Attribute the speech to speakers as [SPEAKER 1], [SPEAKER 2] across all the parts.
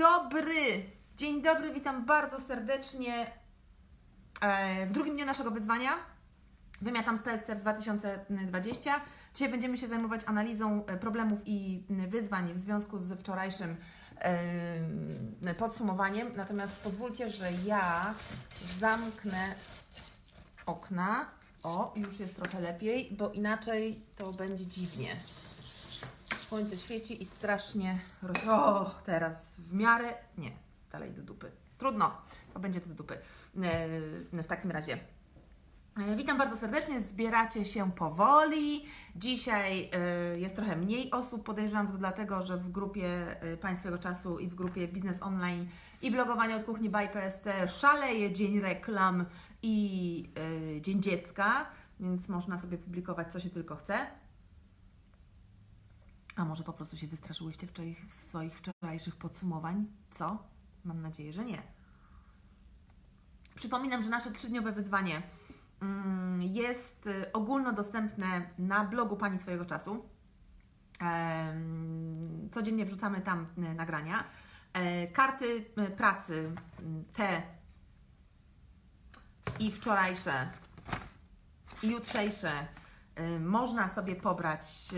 [SPEAKER 1] dobry! Dzień dobry, witam bardzo serdecznie e, w drugim dniu naszego wyzwania. Wymiatam z PSC w 2020. Dzisiaj będziemy się zajmować analizą e, problemów i wyzwań w związku z wczorajszym e, podsumowaniem. Natomiast pozwólcie, że ja zamknę okna. O, już jest trochę lepiej, bo inaczej to będzie dziwnie. Słońce świeci i strasznie roz... O, teraz w miarę... Nie, dalej do dupy. Trudno, to będzie do dupy. E, w takim razie e, Witam bardzo serdecznie, zbieracie się powoli. Dzisiaj e, jest trochę mniej osób, podejrzewam, że to dlatego, że w grupie Państwego Czasu i w grupie Biznes Online i blogowanie od kuchni by PSC szaleje Dzień Reklam i Dzień Dziecka, więc można sobie publikować co się tylko chce. A może po prostu się wystraszyłyście w swoich wczorajszych podsumowań? Co? Mam nadzieję, że nie. Przypominam, że nasze trzydniowe wyzwanie mm, jest y, ogólnodostępne na blogu Pani swojego czasu. Codziennie wrzucamy tam y, nagrania. E, karty y, pracy, te i wczorajsze, i jutrzejsze można sobie pobrać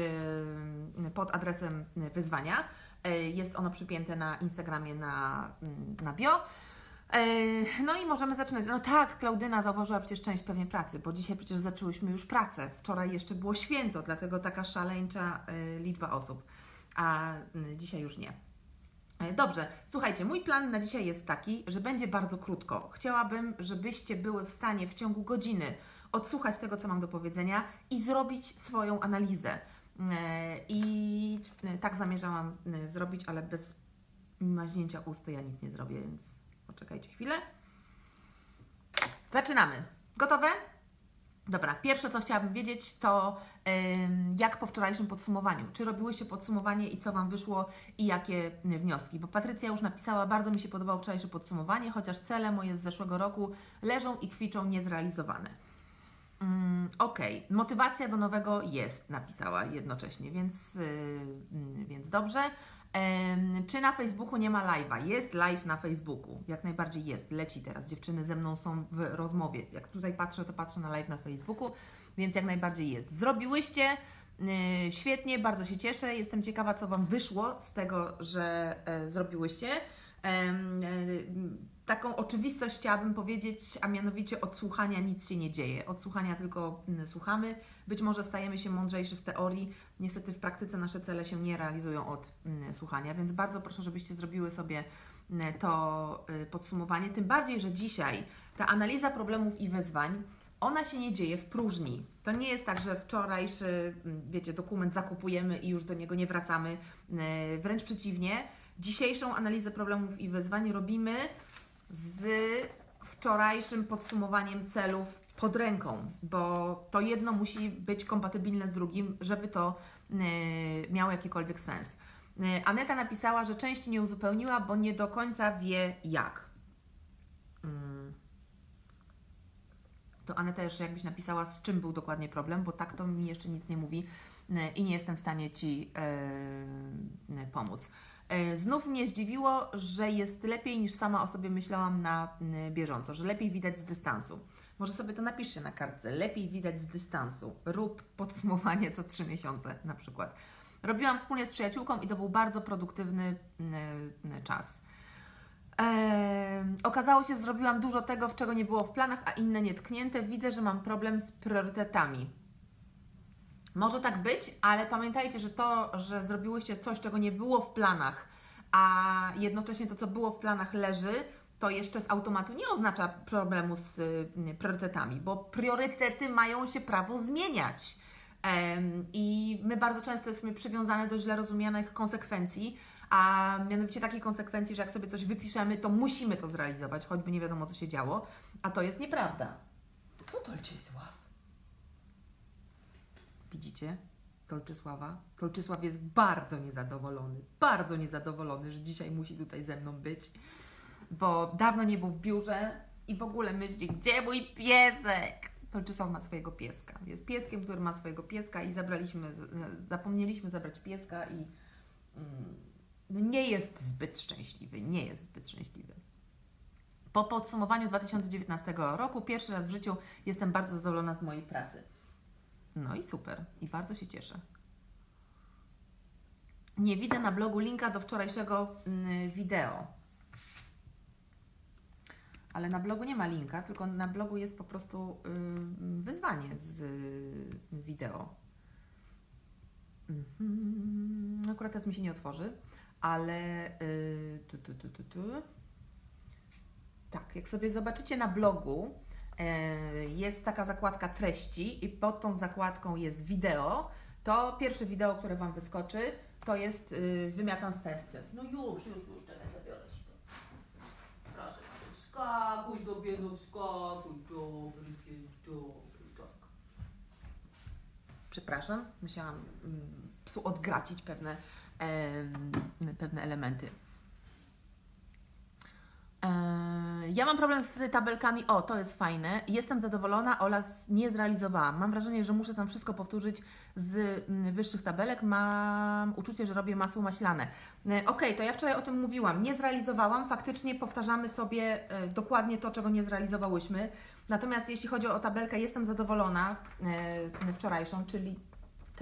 [SPEAKER 1] y, pod adresem wyzwania. Y, jest ono przypięte na Instagramie na, na bio. No i możemy zaczynać. No tak, Klaudyna zauważyła przecież część pewnie pracy, bo dzisiaj przecież zaczęłyśmy już pracę. Wczoraj jeszcze było święto, dlatego taka szaleńcza liczba osób, a dzisiaj już nie. Dobrze, słuchajcie, mój plan na dzisiaj jest taki, że będzie bardzo krótko. Chciałabym, żebyście były w stanie w ciągu godziny odsłuchać tego, co mam do powiedzenia i zrobić swoją analizę. E, I e, tak zamierzałam e, zrobić, ale bez maźnięcia ust ja nic nie zrobię, więc poczekajcie chwilę. Zaczynamy. Gotowe? Dobra, pierwsze co chciałabym wiedzieć to jak po wczorajszym podsumowaniu. Czy robiłyście podsumowanie i co Wam wyszło i jakie wnioski? Bo Patrycja już napisała, bardzo mi się podobało wczorajsze podsumowanie, chociaż cele moje z zeszłego roku leżą i kwiczą niezrealizowane. Mm, okej, okay. motywacja do nowego jest, napisała jednocześnie, więc, yy, więc dobrze. Czy na Facebooku nie ma live'a? Jest live na Facebooku, jak najbardziej jest, leci teraz. Dziewczyny ze mną są w rozmowie. Jak tutaj patrzę, to patrzę na live na Facebooku, więc jak najbardziej jest. Zrobiłyście, yy, świetnie, bardzo się cieszę. Jestem ciekawa, co Wam wyszło z tego, że e, zrobiłyście. Taką oczywistość chciałabym powiedzieć, a mianowicie od słuchania nic się nie dzieje. Od słuchania tylko mm, słuchamy. Być może stajemy się mądrzejsi w teorii, niestety w praktyce nasze cele się nie realizują od mm, słuchania, więc bardzo proszę, żebyście zrobiły sobie mm, to y, podsumowanie. Tym bardziej, że dzisiaj ta analiza problemów i wyzwań ona się nie dzieje w próżni. To nie jest tak, że wczorajszy, wiecie, dokument zakupujemy i już do niego nie wracamy. Wręcz przeciwnie, dzisiejszą analizę problemów i wyzwań robimy z wczorajszym podsumowaniem celów pod ręką, bo to jedno musi być kompatybilne z drugim, żeby to y, miało jakikolwiek sens. Y, Aneta napisała, że części nie uzupełniła, bo nie do końca wie jak. Mm. To Aneta jeszcze jakbyś napisała, z czym był dokładnie problem, bo tak to mi jeszcze nic nie mówi y, i nie jestem w stanie Ci pomóc. E, znów mnie zdziwiło, że jest lepiej niż sama o sobie myślałam na bieżąco, że lepiej widać z dystansu. Może sobie to napiszcie na kartce. Lepiej widać z dystansu. Rób podsumowanie co trzy miesiące na przykład. Robiłam wspólnie z przyjaciółką i to był bardzo produktywny czas. Eee, okazało się, że zrobiłam dużo tego, w czego nie było w planach, a inne nietknięte. Widzę, że mam problem z priorytetami. Może tak być, ale pamiętajcie, że to, że zrobiłyście coś, czego nie było w planach, a jednocześnie to, co było w planach, leży, to jeszcze z automatu nie oznacza problemu z y, priorytetami, bo priorytety mają się prawo zmieniać. I my bardzo często jesteśmy przywiązane do źle rozumianych konsekwencji, a mianowicie takiej konsekwencji, że jak sobie coś wypiszemy, to musimy to zrealizować, choćby nie wiadomo, co się działo, a to jest nieprawda. Co to jest Widzicie? Tolczysława. Tolczysław jest bardzo niezadowolony, bardzo niezadowolony, że dzisiaj musi tutaj ze mną być, bo dawno nie był w biurze i w ogóle myśli, gdzie mój piesek? Tolczysław ma swojego pieska. Jest pieskiem, który ma swojego pieska i zabraliśmy, zapomnieliśmy zabrać pieska i mm, no nie jest zbyt szczęśliwy, nie jest zbyt szczęśliwy. Po podsumowaniu 2019 roku pierwszy raz w życiu jestem bardzo zadowolona z mojej pracy. No i super, i bardzo się cieszę. Nie widzę na blogu linka do wczorajszego mm, wideo. Ale na blogu nie ma linka, tylko na blogu jest po prostu y, wyzwanie z y, wideo. Mhm. Akurat teraz mi się nie otworzy, ale y, tu, tu, tu, tu, tu. tak, jak sobie zobaczycie na blogu, e, jest taka zakładka treści i pod tą zakładką jest wideo. To pierwsze wideo, które Wam wyskoczy, to jest y, wymiatam z PSC. No już, już, już, czekaj, zabiorę się. Proszę, skakuj do biegu, skakuj, dobry pies, dobry, tak. Przepraszam, musiałam mm, psu odgracić pewne, pewne elementy. E, Ja mam problem z tabelkami. O, to jest fajne. Jestem zadowolona, Ola z- nie zrealizowałam. Mam wrażenie, że muszę tam wszystko powtórzyć z mm, wyższych tabelek. Mam uczucie, że robię masło maślane. E, Okej, to ja wczoraj o tym mówiłam. Nie zrealizowałam. Faktycznie powtarzamy sobie e, dokładnie to, czego nie zrealizowałyśmy. Natomiast jeśli chodzi o tabelkę, jestem zadowolona wczorajszą, czyli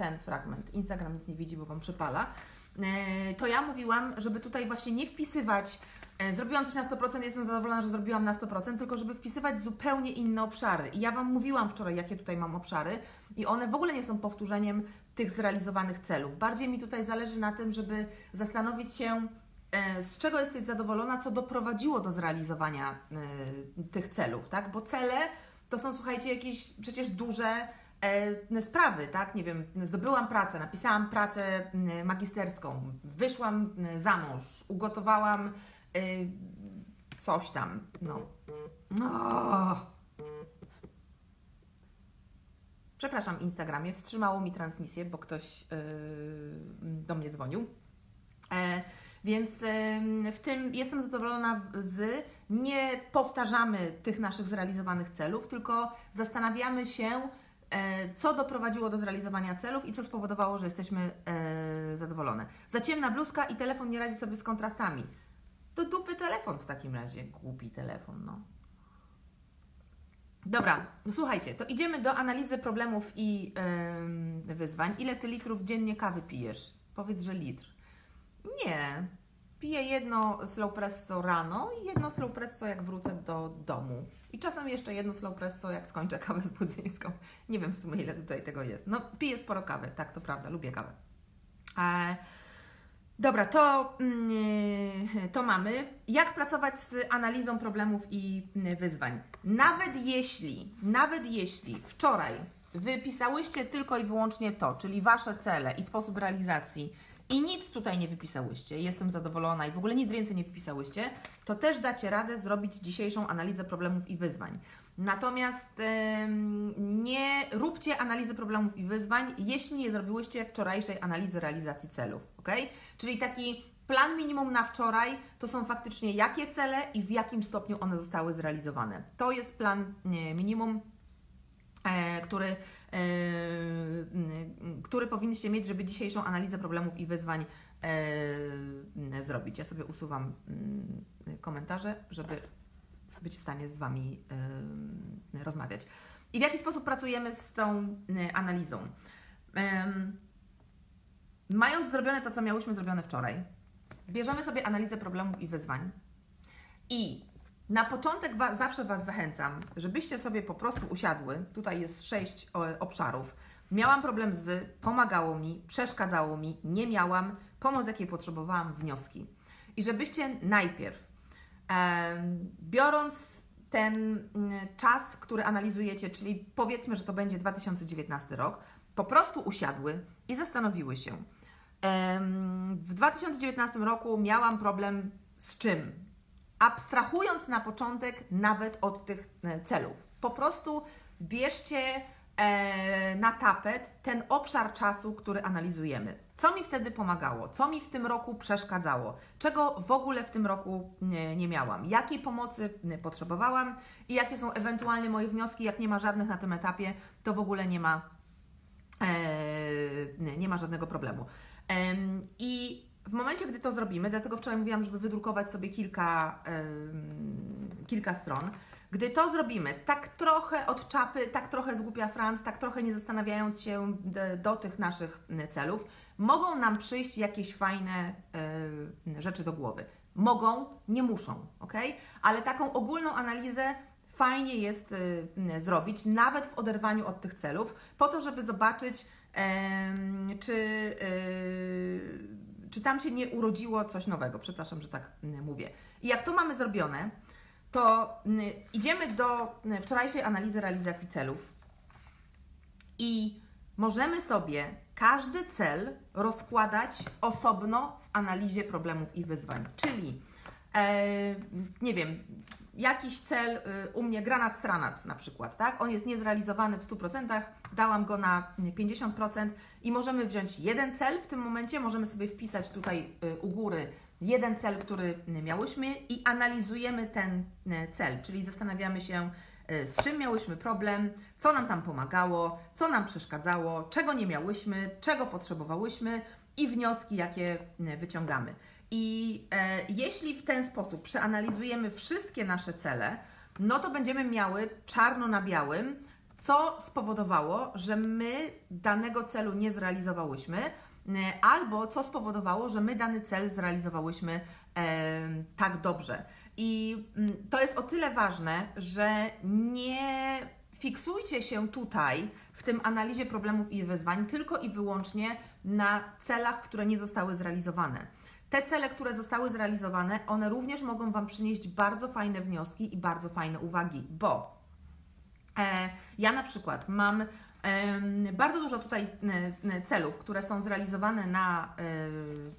[SPEAKER 1] ten fragment. Instagram nic nie widzi, bo Wam przypala. E, To ja mówiłam, żeby tutaj właśnie nie wpisywać e, zrobiłam coś na 100%, jestem zadowolona, że zrobiłam na 100%, tylko żeby wpisywać zupełnie inne obszary. I ja Wam mówiłam wczoraj, jakie tutaj mam obszary i one w ogóle nie są powtórzeniem tych zrealizowanych celów. Bardziej mi tutaj zależy na tym, żeby zastanowić się, e, z czego jesteś zadowolona, co doprowadziło do zrealizowania tych celów, tak? Bo cele to są, słuchajcie, jakieś przecież duże sprawy, tak? Nie wiem, zdobyłam pracę, napisałam pracę magisterską, wyszłam za mąż, ugotowałam y, coś tam, no. no. Przepraszam, Instagramie, wstrzymało mi transmisję, bo ktoś yy, do mnie dzwonił. E, więc em, w tym jestem zadowolona z. Nie powtarzamy tych naszych zrealizowanych celów, tylko zastanawiamy się, e, co doprowadziło do zrealizowania celów i co spowodowało, że jesteśmy e, zadowolone. Za ciemna bluzka i telefon nie radzi sobie z kontrastami. To dupy telefon w takim razie, głupi telefon, no. Dobra, no słuchajcie, to idziemy do analizy problemów i em, wyzwań. Ile ty litrów dziennie kawy pijesz? Powiedz, że litr. Nie. Piję jedno slow presso rano i jedno slow presso jak wrócę do domu. I czasem jeszcze jedno slow presso jak skończę kawę z budzyńską. Nie wiem w sumie ile tutaj tego jest. No piję sporo kawy, tak to prawda, lubię kawę. E, dobra, to, mm, to mamy. Jak pracować z analizą problemów i mm, wyzwań? Nawet jeśli, nawet jeśli wczoraj wypisałyście tylko i wyłącznie to, czyli Wasze cele i sposób realizacji i nic tutaj nie wypisałyście, jestem zadowolona i w ogóle nic więcej nie wypisałyście, to też dacie radę zrobić dzisiejszą analizę problemów i wyzwań. Natomiast nie róbcie analizy problemów i wyzwań, jeśli nie zrobiłyście wczorajszej analizy realizacji celów, ok? Czyli taki plan minimum na wczoraj to są faktycznie jakie cele i w jakim stopniu one zostały zrealizowane. To jest plan nie, minimum który, e, który powinniście mieć, żeby dzisiejszą analizę problemów i wyzwań e, zrobić. Ja sobie usuwam komentarze, żeby być w stanie z Wami e, rozmawiać. I w jaki sposób pracujemy z tą e, analizą? Mając zrobione to, co miałyśmy zrobione wczoraj, bierzemy sobie analizę problemów i wyzwań i na początek wa- zawsze Was zachęcam, żebyście sobie po prostu usiadły. Tutaj jest sześć obszarów. Miałam problem z, pomagało mi, przeszkadzało mi, nie miałam, pomoc jakiej potrzebowałam, wnioski. I żebyście najpierw, biorąc ten mm, czas, który analizujecie, czyli powiedzmy, że to będzie 2019 rok, po prostu usiadły i zastanowiły się. W 2019 roku miałam problem z czym? Abstrahując na początek nawet od tych e, celów. Po prostu bierzcie e, na tapet ten obszar czasu, który analizujemy. Co mi wtedy pomagało? Co mi w tym roku przeszkadzało? Czego w ogóle w tym roku nie, miałam? Jakiej pomocy potrzebowałam i jakie są ewentualnie moje wnioski? Jak nie ma żadnych na tym etapie, to w ogóle nie ma, e, nie ma żadnego problemu. Em, I w momencie, gdy to zrobimy, dlatego wczoraj mówiłam, żeby wydrukować sobie kilka, ym, kilka stron, gdy to zrobimy, tak trochę od czapy, tak trochę z głupia frant, tak trochę nie zastanawiając się do, tych naszych celów, mogą nam przyjść jakieś fajne y, rzeczy do głowy. Mogą, nie muszą, ok? Ale taką ogólną analizę fajnie jest y, zrobić, nawet w oderwaniu od tych celów, po to, żeby zobaczyć, y, czy, y, czy tam się nie urodziło coś nowego. Przepraszam, że tak mówię. I jak to mamy zrobione, to idziemy do wczorajszej analizy realizacji celów i możemy sobie każdy cel rozkładać osobno w analizie problemów i wyzwań. Czyli, nie wiem, jakiś cel, y, u mnie granat stranat na przykład, tak? On jest niezrealizowany w 100%, dałam go na 50% i możemy wziąć jeden cel w tym momencie, możemy sobie wpisać tutaj y, u góry jeden cel, który miałyśmy i analizujemy ten y, cel, czyli zastanawiamy się, z czym miałyśmy problem, co nam tam pomagało, co nam przeszkadzało, czego nie miałyśmy, czego potrzebowałyśmy i wnioski, jakie wyciągamy. I e, jeśli w ten sposób przeanalizujemy wszystkie nasze cele, no to będziemy miały czarno na białym, co spowodowało, że my danego celu nie zrealizowałyśmy, albo co spowodowało, że my dany cel zrealizowałyśmy e, tak dobrze. I to jest o tyle ważne, że nie fiksujcie się tutaj w tym analizie problemów i wyzwań tylko i wyłącznie na celach, które nie zostały zrealizowane te cele, które zostały zrealizowane, one również mogą Wam przynieść bardzo fajne wnioski i bardzo fajne uwagi, bo e, ja na przykład mam bardzo dużo tutaj celów, które są zrealizowane na,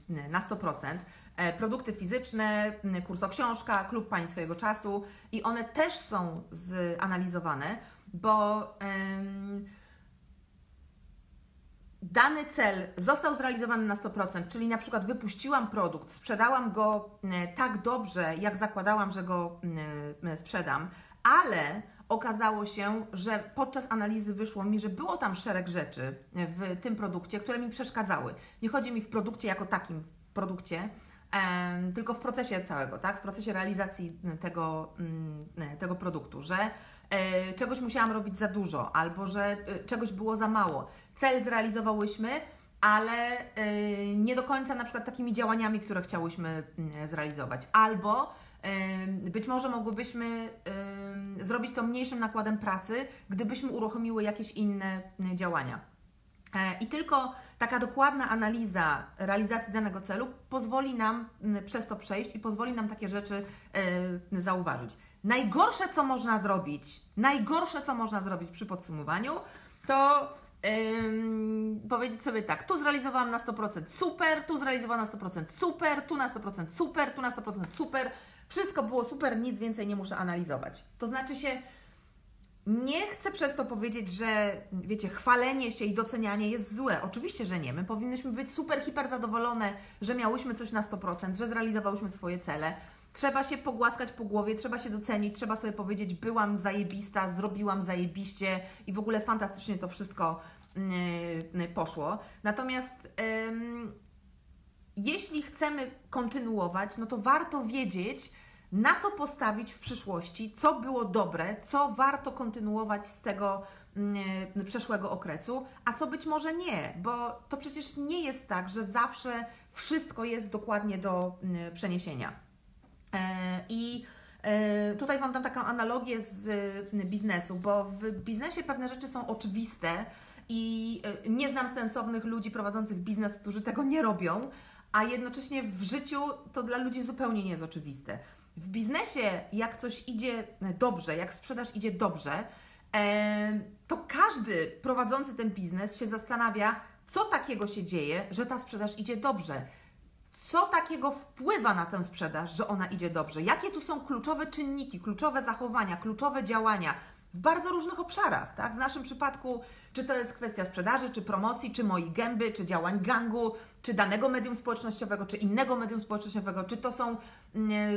[SPEAKER 1] na 100%. E, produkty fizyczne, kurs o książka, klub Pani swojego czasu i one też są zanalizowane, bo dany cel został zrealizowany na 100%, czyli na przykład wypuściłam produkt, sprzedałam go e, tak dobrze, jak zakładałam, że go e, e, sprzedam, ale okazało się, że podczas analizy wyszło mi, że było tam szereg rzeczy w tym produkcie, które mi przeszkadzały. Nie chodzi mi w produkcie jako takim, w produkcie, tylko w procesie całego, tak? w procesie realizacji tego, mm, tego produktu, że czegoś musiałam robić za dużo, albo że e, czegoś było za mało. Cel zrealizowałyśmy, ale e, nie do końca na przykład takimi działaniami, które chciałyśmy mm, zrealizować. Albo być może mogłybyśmy zrobić to mniejszym nakładem pracy, gdybyśmy uruchomiły jakieś inne działania. I tylko taka dokładna analiza realizacji danego celu pozwoli nam przez to przejść i pozwoli nam takie rzeczy zauważyć. Najgorsze, co można zrobić, najgorsze, co można zrobić przy podsumowaniu, to Ym, powiedzieć sobie tak, tu zrealizowałam na 100% super, tu zrealizowałam na 100% super, tu na 100% super, tu na 100% super. Wszystko było super, nic więcej nie muszę analizować. To znaczy się, nie chcę przez to powiedzieć, że wiecie, chwalenie się i docenianie jest złe. Oczywiście, że nie. My powinnyśmy być super, hiper zadowolone, że miałyśmy coś na 100%, że zrealizowałyśmy swoje cele. Trzeba się pogłaskać po głowie, trzeba się docenić, trzeba sobie powiedzieć, byłam zajebista, zrobiłam zajebiście i w ogóle fantastycznie to wszystko yy, poszło. Natomiast yy, jeśli chcemy kontynuować, no to warto wiedzieć, na co postawić w przyszłości, co było dobre, co warto kontynuować z tego yy, przeszłego okresu, a co być może nie, bo to przecież nie jest tak, że zawsze wszystko jest dokładnie do yy, przeniesienia. E, I e, tutaj Wam dam taką analogię z biznesu, bo w biznesie pewne rzeczy są oczywiste i e, nie znam sensownych ludzi prowadzących biznes, którzy tego nie robią, a jednocześnie w życiu to dla ludzi zupełnie nie jest oczywiste. W biznesie, jak coś idzie dobrze, jak sprzedaż idzie dobrze, to każdy prowadzący ten biznes się zastanawia, co takiego się dzieje, że ta sprzedaż idzie dobrze co takiego wpływa na tę sprzedaż, że ona idzie dobrze? Jakie tu są kluczowe czynniki, kluczowe zachowania, kluczowe działania w bardzo różnych obszarach, tak? W naszym przypadku, czy to jest kwestia sprzedaży, czy promocji, czy moich gęby, czy działań gangu, czy danego medium społecznościowego, czy innego medium społecznościowego, czy to są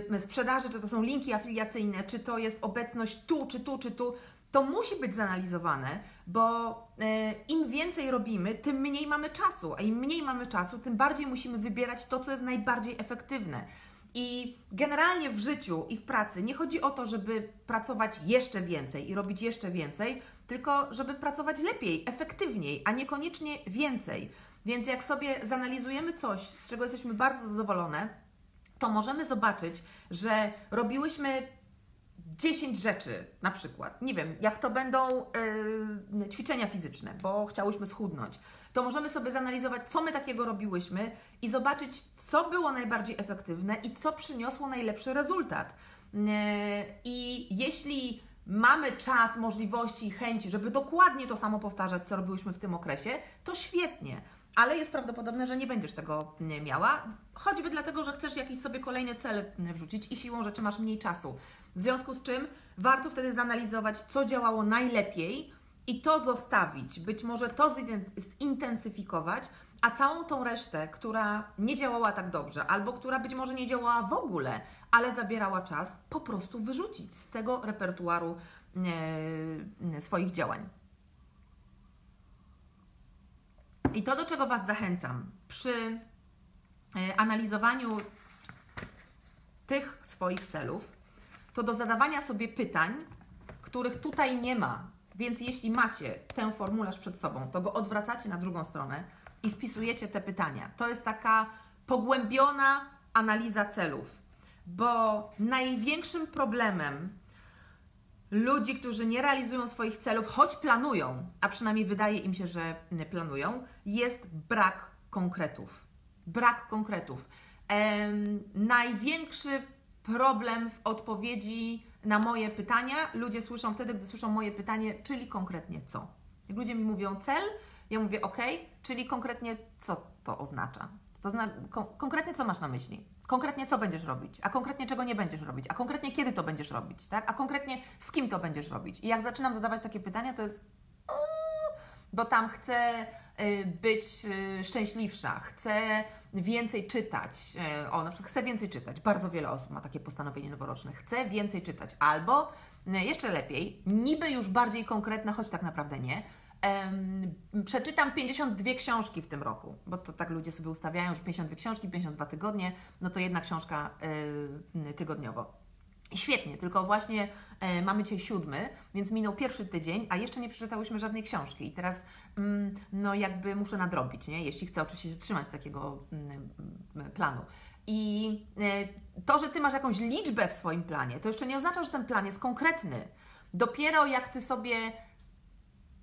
[SPEAKER 1] yy, sprzedaże, czy to są linki afiliacyjne, czy to jest obecność tu, czy tu, czy tu. To musi być zanalizowane, bo e, im więcej robimy, tym mniej mamy czasu, a im mniej mamy czasu, tym bardziej musimy wybierać to, co jest najbardziej efektywne. I generalnie w życiu i w pracy nie chodzi o to, żeby pracować jeszcze więcej i robić jeszcze więcej, tylko żeby pracować lepiej, efektywniej, a niekoniecznie więcej. Więc jak sobie zanalizujemy coś, z czego jesteśmy bardzo zadowolone, to możemy zobaczyć, że robiłyśmy 10 rzeczy, na przykład, nie wiem, jak to będą yy, ćwiczenia fizyczne, bo chciałyśmy schudnąć, to możemy sobie zanalizować, co my takiego robiłyśmy i zobaczyć, co było najbardziej efektywne i co przyniosło najlepszy rezultat. Yy, I jeśli mamy czas, możliwości i chęci, żeby dokładnie to samo powtarzać, co robiłyśmy w tym okresie, to świetnie ale jest prawdopodobne, że nie będziesz tego miała, choćby dlatego, że chcesz jakiś sobie kolejny cel wrzucić i siłą rzeczy masz mniej czasu. W związku z czym warto wtedy zanalizować, co działało najlepiej i to zostawić, być może to zintensyfikować, a całą tą resztę, która nie działała tak dobrze, albo która być może nie działała w ogóle, ale zabierała czas, po prostu wyrzucić z tego repertuaru e, swoich działań. I to, do czego Was zachęcam przy e, analizowaniu tych swoich celów, to do zadawania sobie pytań, których tutaj nie ma. Więc jeśli macie ten formularz przed sobą, to go odwracacie na drugą stronę i wpisujecie te pytania. To jest taka pogłębiona analiza celów, bo największym problemem ludzi, którzy nie realizują swoich celów, choć planują, a przynajmniej wydaje im się, że planują, jest brak konkretów. Brak konkretów. Ehm, największy problem w odpowiedzi na moje pytania ludzie słyszą wtedy, gdy słyszą moje pytanie, czyli konkretnie co. Jak ludzie mi mówią cel, ja mówię ok, czyli konkretnie co to oznacza. To zna, kon konkretnie co masz na myśli? Konkretnie co będziesz robić, a konkretnie czego nie będziesz robić, a konkretnie kiedy to będziesz robić, tak? A konkretnie z kim to będziesz robić. I jak zaczynam zadawać takie pytania, to jest bo tam chcę y, być y, szczęśliwsza, chcę więcej czytać. Y, o, na przykład chcę więcej czytać. Bardzo wiele osób ma takie postanowienie noworoczne. Chcę więcej czytać. Albo jeszcze lepiej, niby już bardziej konkretne, choć tak naprawdę nie przeczytam 52 książki w tym roku, bo to tak ludzie sobie ustawiają, że 52 książki, 52 tygodnie, no to jedna książka tygodniowo. Świetnie, tylko właśnie e, mamy dzisiaj siódmy, więc minął pierwszy tydzień, a jeszcze nie przeczytałyśmy żadnej książki. I teraz, mm, no jakby muszę nadrobić, nie? jeśli chcę oczywiście zatrzymać takiego mm, mm, planu. I e, to, że Ty masz jakąś liczbę w swoim planie, to jeszcze nie oznacza, że ten plan jest konkretny. Dopiero jak Ty sobie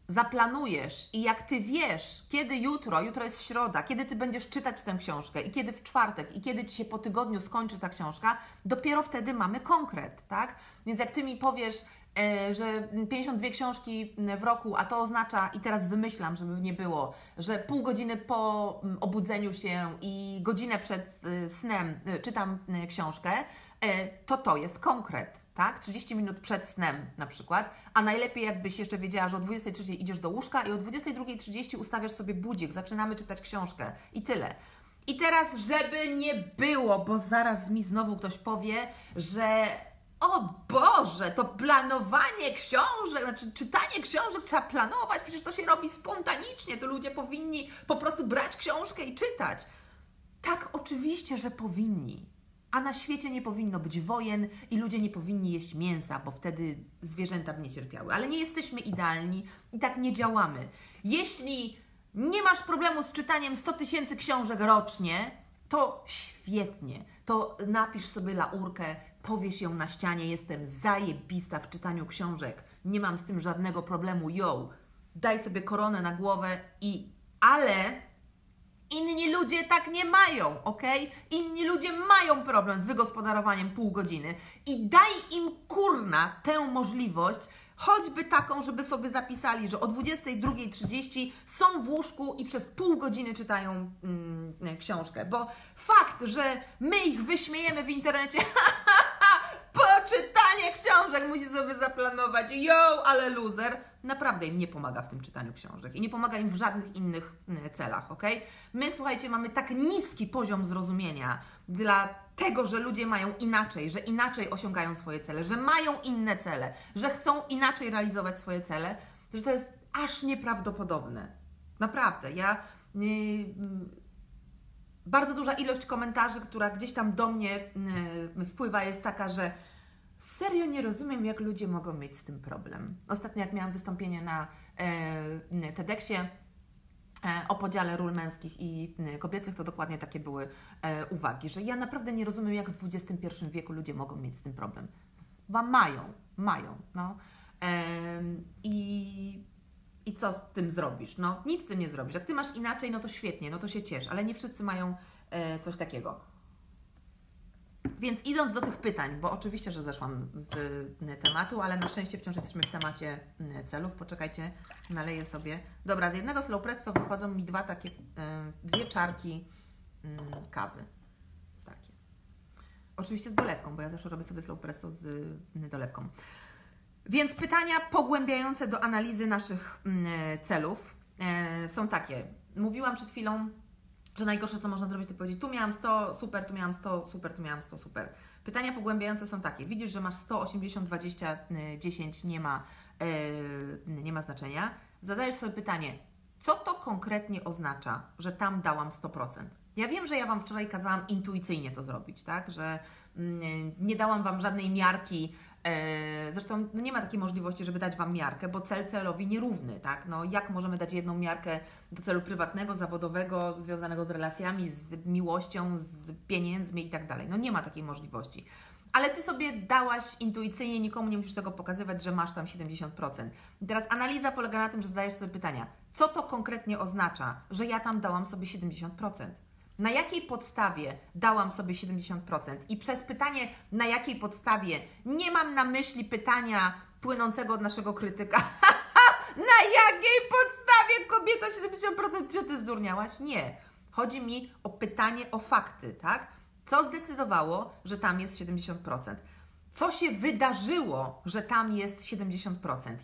[SPEAKER 1] zaplanujesz i jak ty wiesz, kiedy jutro, jutro jest środa, kiedy ty będziesz czytać tę książkę i kiedy w czwartek i kiedy ci się po tygodniu skończy ta książka, dopiero wtedy mamy konkret, tak? Więc jak ty mi powiesz, e, że 52 książki w roku, a to oznacza, i teraz wymyślam, żeby nie było, że pół godziny po obudzeniu się i godzinę przed e, snem e, czytam książkę, to to jest konkret tak? 30 minut przed snem na przykład, a najlepiej jakbyś jeszcze wiedziała, że o 23 idziesz do łóżka i o 22.30 ustawiasz sobie budzik, zaczynamy czytać książkę i tyle. I teraz, żeby nie było, bo zaraz mi znowu ktoś powie, że o Boże, to planowanie książek, znaczy czytanie książek trzeba planować, przecież to się robi spontanicznie, to ludzie powinni po prostu brać książkę i czytać. Tak, oczywiście, że powinni. A na świecie nie powinno być wojen i ludzie nie powinni jeść mięsa, bo wtedy zwierzęta by nie cierpiały. Ale nie jesteśmy idealni i tak nie działamy. Jeśli nie masz problemu z czytaniem 100 tysięcy książek rocznie, to świetnie. To napisz sobie laurkę, powiesz ją na ścianie. Jestem zajebista w czytaniu książek. Nie mam z tym żadnego problemu. Yo, daj sobie koronę na głowę i ale Inni ludzie tak nie mają, ok? Inni ludzie mają problem z wygospodarowaniem pół godziny i daj im kurna tę możliwość, choćby taką, żeby sobie zapisali, że o 22.30 są w łóżku i przez pół godziny czytają mm, książkę. Bo fakt, że my ich wyśmiejemy w internecie, poczytanie książek musi sobie zaplanować, yo, ale loser, naprawdę im nie pomaga w tym czytaniu książek i nie pomaga im w żadnych innych mm, celach, ok? My, słuchajcie, mamy tak niski poziom zrozumienia dla tego, że ludzie mają inaczej, że inaczej osiągają swoje cele, że mają inne cele, że chcą inaczej realizować swoje cele, że to jest aż nieprawdopodobne. Naprawdę. Ja. Yy, bardzo duża ilość komentarzy, która gdzieś tam do mnie yy, spływa, jest taka, że serio nie rozumiem, jak ludzie mogą mieć z tym problem. Ostatnio, jak miałam wystąpienie na yy, TEDxie, E, o podziale ról męskich i kobiecych, to dokładnie takie były e, uwagi, że ja naprawdę nie rozumiem, jak w XXI wieku ludzie mogą mieć z tym problem. Chyba mają, mają. No. I, I co z tym zrobisz? No, nic z tym nie zrobisz. Jak ty masz inaczej, no to świetnie, no to się ciesz, ale nie wszyscy mają e, coś takiego. Więc idąc do tych pytań, bo oczywiście, że zeszłam z tematu, ale na szczęście wciąż jesteśmy w temacie celów. Poczekajcie, naleję sobie. Dobra, z jednego slowpresso wychodzą mi dwa takie, dwie czarki kawy. Takie. Oczywiście z dolewką, bo ja zawsze robię sobie slowpresso z dolewką. Więc pytania pogłębiające do analizy naszych celów są takie. Mówiłam przed chwilą że najgorsze, co można zrobić, to powiedzieć, tu miałam 100, super, tu miałam 100, super, tu miałam 100, super. Pytania pogłębiające są takie. Widzisz, że masz 100, 80, 20, 10, nie ma, yy, nie ma znaczenia. Zadajesz sobie pytanie, co to konkretnie oznacza, że tam dałam 100%? Ja wiem, że ja Wam wczoraj kazałam intuicyjnie to zrobić, tak? Że yy, nie dałam Wam żadnej miarki zresztą no nie ma takiej możliwości, żeby dać Wam miarkę, bo cel celowi nierówny, tak? No jak możemy dać jedną miarkę do celu prywatnego, zawodowego, związanego z relacjami, z miłością, z pieniędzmi i tak dalej? No nie ma takiej możliwości. Ale Ty sobie dałaś intuicyjnie, nikomu nie musisz tego pokazywać, że masz tam 70%. I teraz analiza polega na tym, że zadajesz sobie pytania, co to konkretnie oznacza, że ja tam dałam sobie 70%? Na jakiej podstawie dałam sobie 70%? I przez pytanie, na jakiej podstawie, nie mam na myśli pytania płynącego od naszego krytyka. na jakiej podstawie kobieta 70% czy ty zdurniałaś? Nie. Chodzi mi o pytanie o fakty, tak? Co zdecydowało, że tam jest 70%? Co się wydarzyło, że tam jest 70%?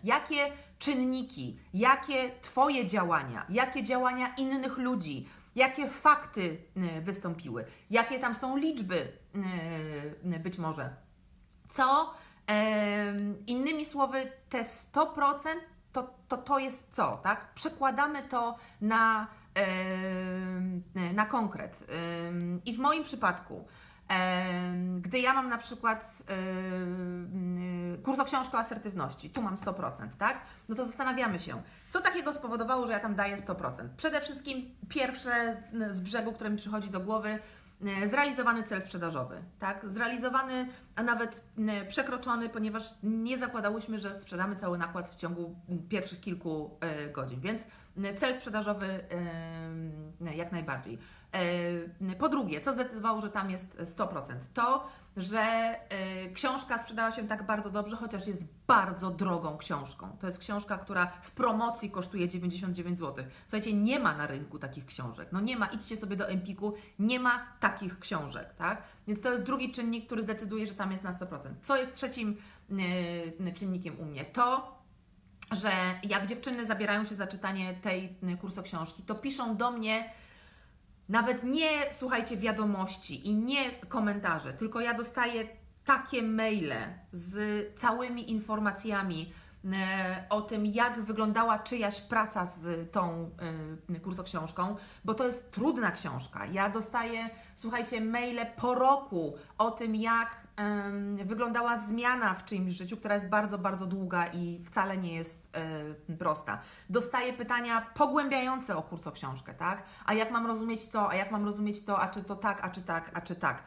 [SPEAKER 1] Jakie czynniki, jakie Twoje działania, jakie działania innych ludzi, jakie fakty y, wystąpiły, jakie tam są liczby y, y, być może. Co innymi słowy, te 100% to, to, to jest co, tak? Przekładamy to na, na konkret. I w moim przypadku, gdy ja mam na przykład kurs o książkę o asertywności, tu mam 100%, tak? No to zastanawiamy się, co takiego spowodowało, że ja tam daję 100%. Przede wszystkim pierwsze z brzegu, które mi przychodzi do głowy, zrealizowany cel sprzedażowy, tak? Zrealizowany, a nawet przekroczony, ponieważ nie zakładałyśmy, że sprzedamy cały nakład w ciągu pierwszych kilku e, godzin, więc cel sprzedażowy jak najbardziej. E, po drugie, co zdecydowało, że tam jest 100%? To, że e, książka sprzedała się tak bardzo dobrze, chociaż jest bardzo drogą książką. To jest książka, która w promocji kosztuje 99 zł. Słuchajcie, nie ma na rynku takich książek. No nie ma, idźcie sobie do Empiku, nie ma takich książek, tak? Więc to jest drugi czynnik, który zdecyduje, że tam jest na 100%. Co jest trzecim e, czynnikiem u mnie? To, że jak dziewczyny zabierają się za czytanie tej kursu książki, to piszą do mnie nawet nie, słuchajcie, wiadomości i nie komentarze, tylko ja dostaję takie maile z całymi informacjami e, o tym, jak wyglądała czyjaś praca z tą y, kursoksiążką, bo to jest trudna książka. Ja dostaję, słuchajcie, maile po roku o tym, jak wyglądała zmiana w czyimś życiu, która jest bardzo, bardzo długa i wcale nie jest e, prosta. Dostaję pytania pogłębiające o kurs o książkę, tak? A jak mam rozumieć to, a jak mam rozumieć to, a czy to tak, a czy tak, a czy tak.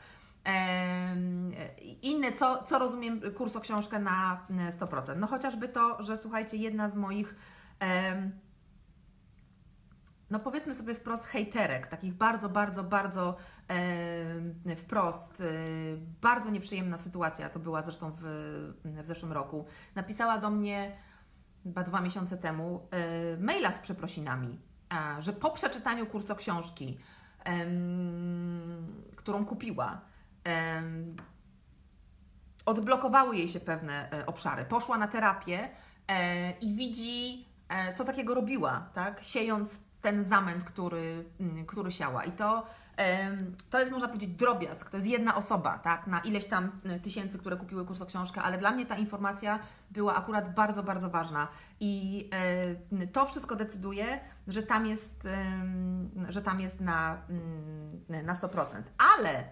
[SPEAKER 1] Inne, co, co rozumiem kurs o książkę na 100%? No chociażby to, że słuchajcie, jedna z moich no powiedzmy sobie wprost, hejterek, takich bardzo, bardzo, bardzo e, wprost, e, bardzo nieprzyjemna sytuacja, to była zresztą w, w zeszłym roku, napisała do mnie chyba dwa miesiące temu e, maila z przeprosinami, a, że po przeczytaniu kursu książki, którą kupiła, odblokowały jej się pewne e, obszary. Poszła na terapię, e, i widzi, e, co takiego robiła, tak? Siejąc ten zamęt, który, mm, który siała. I to, to jest, można powiedzieć, drobiazg. To jest jedna osoba, tak? Na ileś tam y, tysięcy, które kupiły kurs o książkę, ale dla mnie ta informacja była akurat bardzo, bardzo ważna. I e, to wszystko decyduje, że tam jest, że tam jest na, mm, na 100%. Ale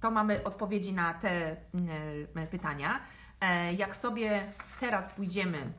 [SPEAKER 1] to mamy odpowiedzi na te y, pytania. E, jak sobie teraz pójdziemy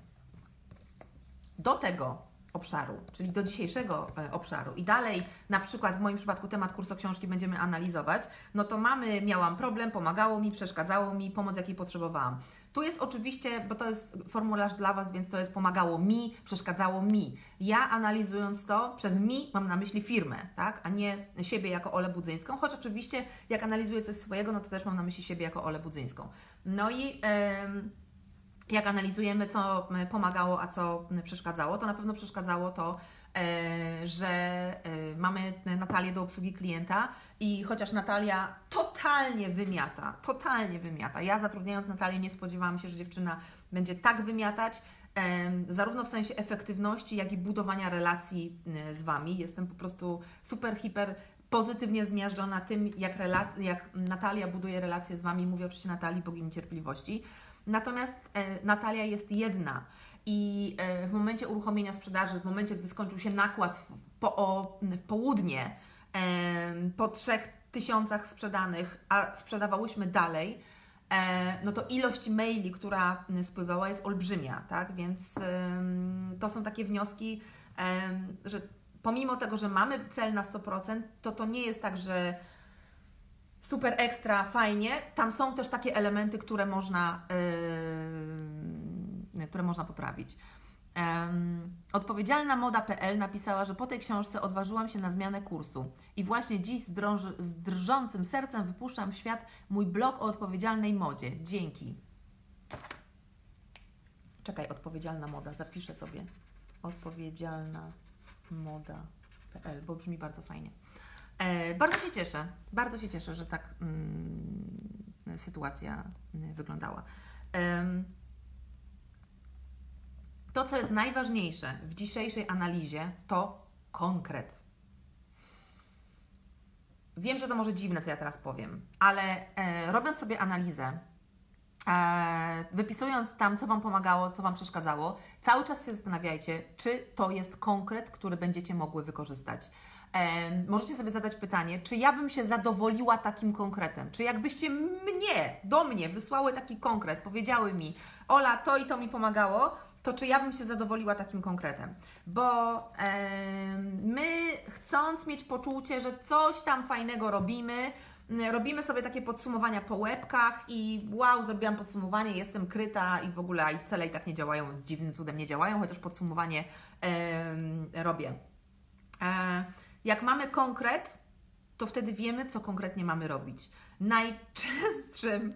[SPEAKER 1] do tego, obszaru, czyli do dzisiejszego e, obszaru i dalej na przykład w moim przypadku temat kursu książki będziemy analizować, no to mamy, miałam problem, pomagało mi, przeszkadzało mi, pomoc jakiej potrzebowałam. Tu jest oczywiście, bo to jest formularz dla Was, więc to jest pomagało mi, przeszkadzało mi. Ja analizując to, przez mi mam na myśli firmę, tak, a nie siebie jako Olę Budzyńską, choć oczywiście jak analizuję coś swojego, no to też mam na myśli siebie jako Olę Budzyńską. No i... Yy, jak analizujemy, co pomagało, a co przeszkadzało, to na pewno przeszkadzało to, e, że e, mamy Natalię do obsługi klienta i chociaż Natalia totalnie wymiata, totalnie wymiata. Ja zatrudniając Natalię nie spodziewałam się, że dziewczyna będzie tak wymiatać, zarówno w sensie efektywności, jak i budowania relacji z Wami. Jestem po prostu super, hiper pozytywnie zmiażdżona tym, jak, jak Natalia buduje relacje z Wami. Mówię oczywiście Natalii, bogini cierpliwości. Natomiast e, Natalia jest jedna i e, w momencie uruchomienia sprzedaży, w momencie, gdy skończył się nakład po, o, w południe, po trzech tysiącach sprzedanych, a sprzedawałyśmy dalej, e, no to ilość maili, która spływała, jest olbrzymia, tak? Więc to są takie wnioski, że pomimo tego, że mamy cel na 100%, to to nie jest tak, że super ekstra, fajnie. Tam są też takie elementy, które można, yy, które można poprawić. Um, odpowiedzialna moda.pl napisała, że po tej książce odważyłam się na zmianę kursu i właśnie dziś z, drąży, z drżącym sercem wypuszczam w świat mój blog o odpowiedzialnej modzie. Dzięki. Czekaj, odpowiedzialna moda, zapiszę sobie. Odpowiedzialna moda.pl, bo brzmi bardzo fajnie. E, bardzo się cieszę, bardzo się cieszę, że tak mm, sytuacja mm, wyglądała. To, co jest najważniejsze w dzisiejszej analizie, to konkret. Wiem, że to może dziwne, co ja teraz powiem, ale e, robiąc sobie analizę, e, wypisując tam, co Wam pomagało, co Wam przeszkadzało, cały czas się zastanawiajcie, czy to jest konkret, który będziecie mogły wykorzystać możecie sobie zadać pytanie, czy ja bym się zadowoliła takim konkretem? Czy jakbyście mnie, do mnie wysłały taki konkret, powiedziały mi, Ola, to i to mi pomagało, to czy ja bym się zadowoliła takim konkretem? Bo e, my, chcąc mieć poczucie, że coś tam fajnego robimy, robimy sobie takie podsumowania po łebkach i wow, zrobiłam podsumowanie, jestem kryta i w ogóle i cele i tak nie działają, dziwnym cudem nie działają, chociaż podsumowanie e, robię. E, jak mamy konkret, to wtedy wiemy, co konkretnie mamy robić. Najczęstszym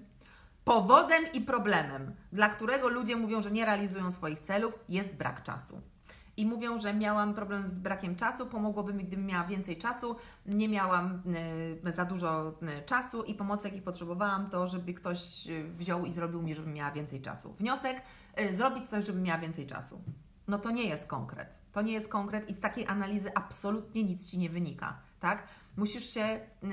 [SPEAKER 1] powodem i problemem, dla którego ludzie mówią, że nie realizują swoich celów, jest brak czasu. I mówią, że miałam problem z brakiem czasu, pomogłoby mi, gdybym miała więcej czasu, nie miałam y, za dużo y, czasu i pomocy, jakiej potrzebowałam, to żeby ktoś y, wziął i zrobił mi, żebym miała więcej czasu. Wniosek, zrobić coś, żebym miała więcej czasu no to nie jest konkret. To nie jest konkret i z takiej analizy absolutnie nic Ci nie wynika, tak? Musisz się y,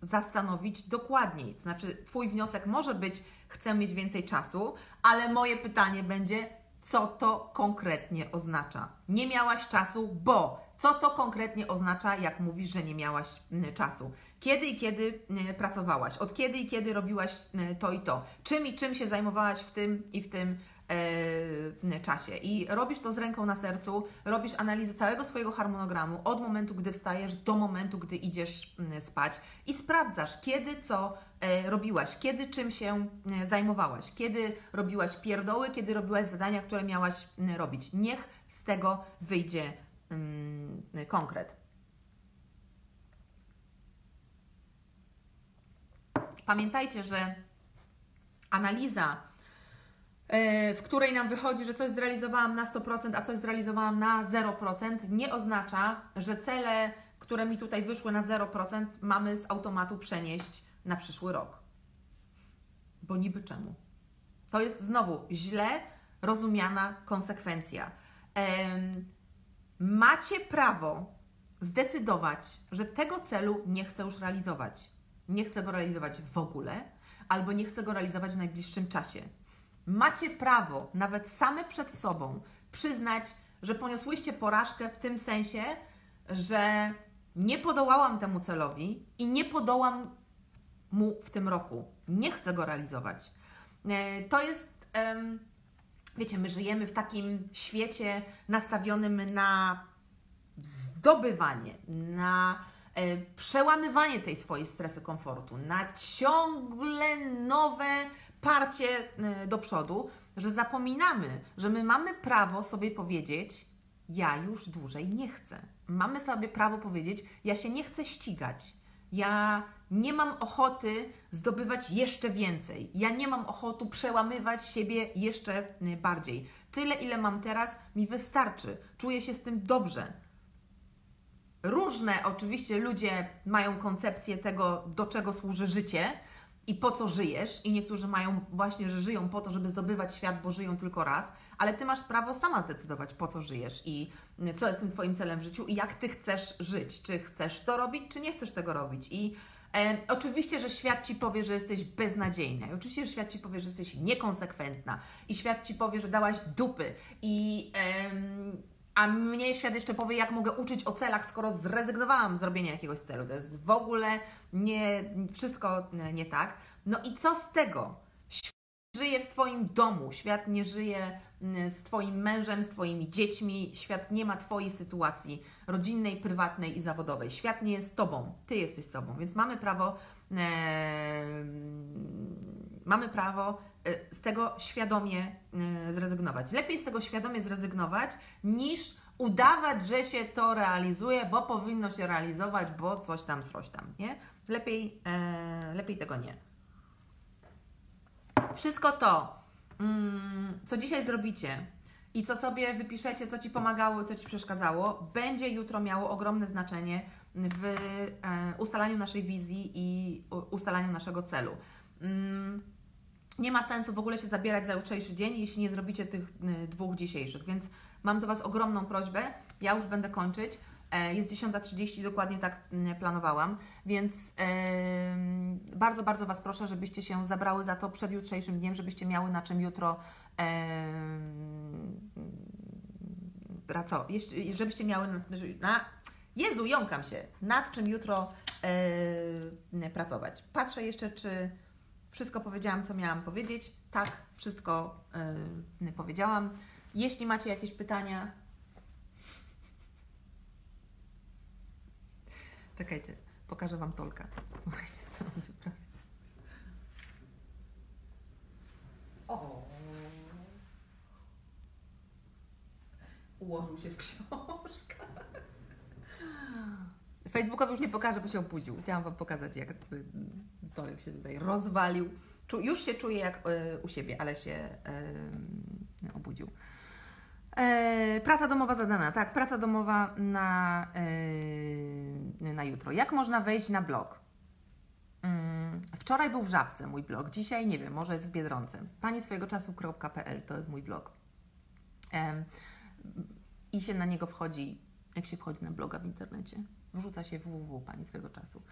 [SPEAKER 1] zastanowić dokładniej. To znaczy, Twój wniosek może być, chcę mieć więcej czasu, ale moje pytanie będzie, co to konkretnie oznacza? Nie miałaś czasu, bo co to konkretnie oznacza, jak mówisz, że nie miałaś y, czasu? Kiedy i kiedy y, pracowałaś? Od kiedy i kiedy robiłaś y, to i to? Czym i czym się zajmowałaś w tym i w tym czasie. I robisz to z ręką na sercu, robisz analizę całego swojego harmonogramu od momentu, gdy wstajesz, do momentu, gdy idziesz spać i sprawdzasz, kiedy co e, robiłaś, kiedy czym się e, zajmowałaś, kiedy robiłaś pierdoły, kiedy robiłaś zadania, które miałaś robić. Niech z tego wyjdzie konkret. Pamiętajcie, że analiza E, w której nam wychodzi, że coś zrealizowałam na 100%, a coś zrealizowałam na 0%, nie oznacza, że cele, które mi tutaj wyszły na 0%, mamy z automatu przenieść na przyszły rok. Bo niby czemu? To jest znowu źle rozumiana konsekwencja. Macie prawo zdecydować, że tego celu nie chcę już realizować. Nie chcę go realizować w ogóle, albo nie chcę go realizować w najbliższym czasie. Macie prawo, nawet same przed sobą, przyznać, że poniosłyście porażkę w tym sensie, że nie podołałam temu celowi i nie podołam mu w tym roku. Nie chcę go realizować. E, to jest, wiecie, my żyjemy w takim świecie nastawionym na zdobywanie, na e, przełamywanie tej swojej strefy komfortu, na ciągle nowe parcie e, do przodu, że zapominamy, że my mamy prawo sobie powiedzieć: Ja już dłużej nie chcę. Mamy sobie prawo powiedzieć: Ja się nie chcę ścigać. Ja nie mam ochoty zdobywać jeszcze więcej. Ja nie mam ochoty przełamywać siebie jeszcze e, bardziej. Tyle, ile mam teraz, mi wystarczy. Czuję się z tym dobrze. Różne oczywiście ludzie mają koncepcję tego, do czego służy życie i po co żyjesz, i niektórzy mają właśnie, że żyją po to, żeby zdobywać świat, bo żyją tylko raz, ale ty masz prawo sama zdecydować, po co żyjesz i co jest tym Twoim celem w życiu i jak ty chcesz żyć. Czy chcesz to robić, czy nie chcesz tego robić. I e, oczywiście, że świat ci powie, że jesteś beznadziejna, i oczywiście, że świat ci powie, że jesteś niekonsekwentna, i świat ci powie, że dałaś dupy, i. E, a mnie świat jeszcze powie, jak mogę uczyć o celach, skoro zrezygnowałam z robienia jakiegoś celu. To jest w ogóle nie, wszystko nie tak. No i co z tego? Świat żyje w Twoim domu, świat nie żyje mm, z Twoim mężem, z Twoimi dziećmi, świat nie ma Twojej sytuacji rodzinnej, prywatnej i zawodowej. Świat nie jest Tobą, Ty jesteś sobą, więc mamy prawo, e, mamy prawo z tego świadomie y, zrezygnować. Lepiej z tego świadomie zrezygnować, niż udawać, że się to realizuje, bo powinno się realizować, bo coś tam, coś tam, nie? Lepiej, e, lepiej tego nie. Wszystko to, mm, co dzisiaj zrobicie i co sobie wypiszecie, co Ci pomagało, co Ci przeszkadzało, będzie jutro miało ogromne znaczenie w e, ustalaniu naszej wizji i ustalaniu naszego celu. Mm, nie ma sensu w ogóle się zabierać za jutrzejszy dzień, jeśli nie zrobicie tych y, dwóch dzisiejszych. Więc mam do Was ogromną prośbę. Ja już będę kończyć. E, jest 10.30, dokładnie tak mm, planowałam, więc yy, bardzo, bardzo Was proszę, żebyście się zabrały za to przed jutrzejszym dniem, żebyście miały na czym jutro yy, co? żebyście miały na, na Jezu, jąkam się, nad czym jutro yy, pracować. Patrzę jeszcze, czy wszystko powiedziałam, co miałam powiedzieć. Tak, wszystko yy, powiedziałam. Jeśli macie jakieś pytania. Czekajcie, pokażę Wam Tolka. Słuchajcie, co on wyprawia. O! Ułożył się w książkach. Facebookowi już nie pokażę, bo się obudził. Chciałam Wam pokazać, jak Tolek się tutaj rozwalił. Już się czuje jak e, u siebie, ale się obudził. E, praca domowa zadana, tak, praca domowa na, e, na jutro. Jak można wejść na blog? Mm, wczoraj był w Żabce mój blog, dzisiaj nie wiem, może jest w Biedronce. Pani swojego czasu.pl to jest mój blog. I się na niego wchodzi, jak się wchodzi na bloga w internecie wrzuca się www Pani swego czasu.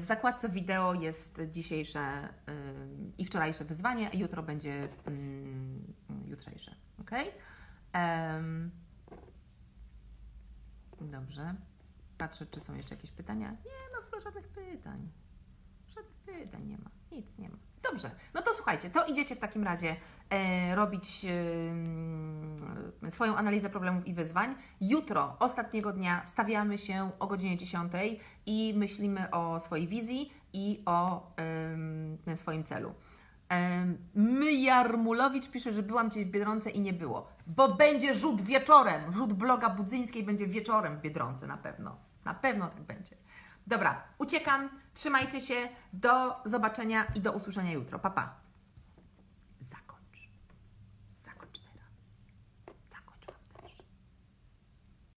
[SPEAKER 1] W zakładce wideo jest dzisiejsze i wczorajsze wyzwanie, a jutro będzie mm, jutrzejsze. Ok? Dobrze. Patrzę, czy są jeszcze jakieś pytania. Nie ma żadnych pytań. Żadnych pytań nie ma. Nic nie ma. Dobrze, no to słuchajcie, to idziecie w takim razie e, robić e, swoją analizę problemów i wyzwań. Jutro, ostatniego dnia, stawiamy się o godzinie 10 i myślimy o swojej wizji i o e, swoim celu. My Jarmulowicz pisze, że byłam dzisiaj w Biedronce i nie było, bo będzie rzut wieczorem. Rzut bloga Budzyńskiej będzie wieczorem w Biedronce na pewno. Na pewno tak będzie. Dobra, uciekam, trzymajcie się, do zobaczenia i do usłyszenia jutro. Pa, pa.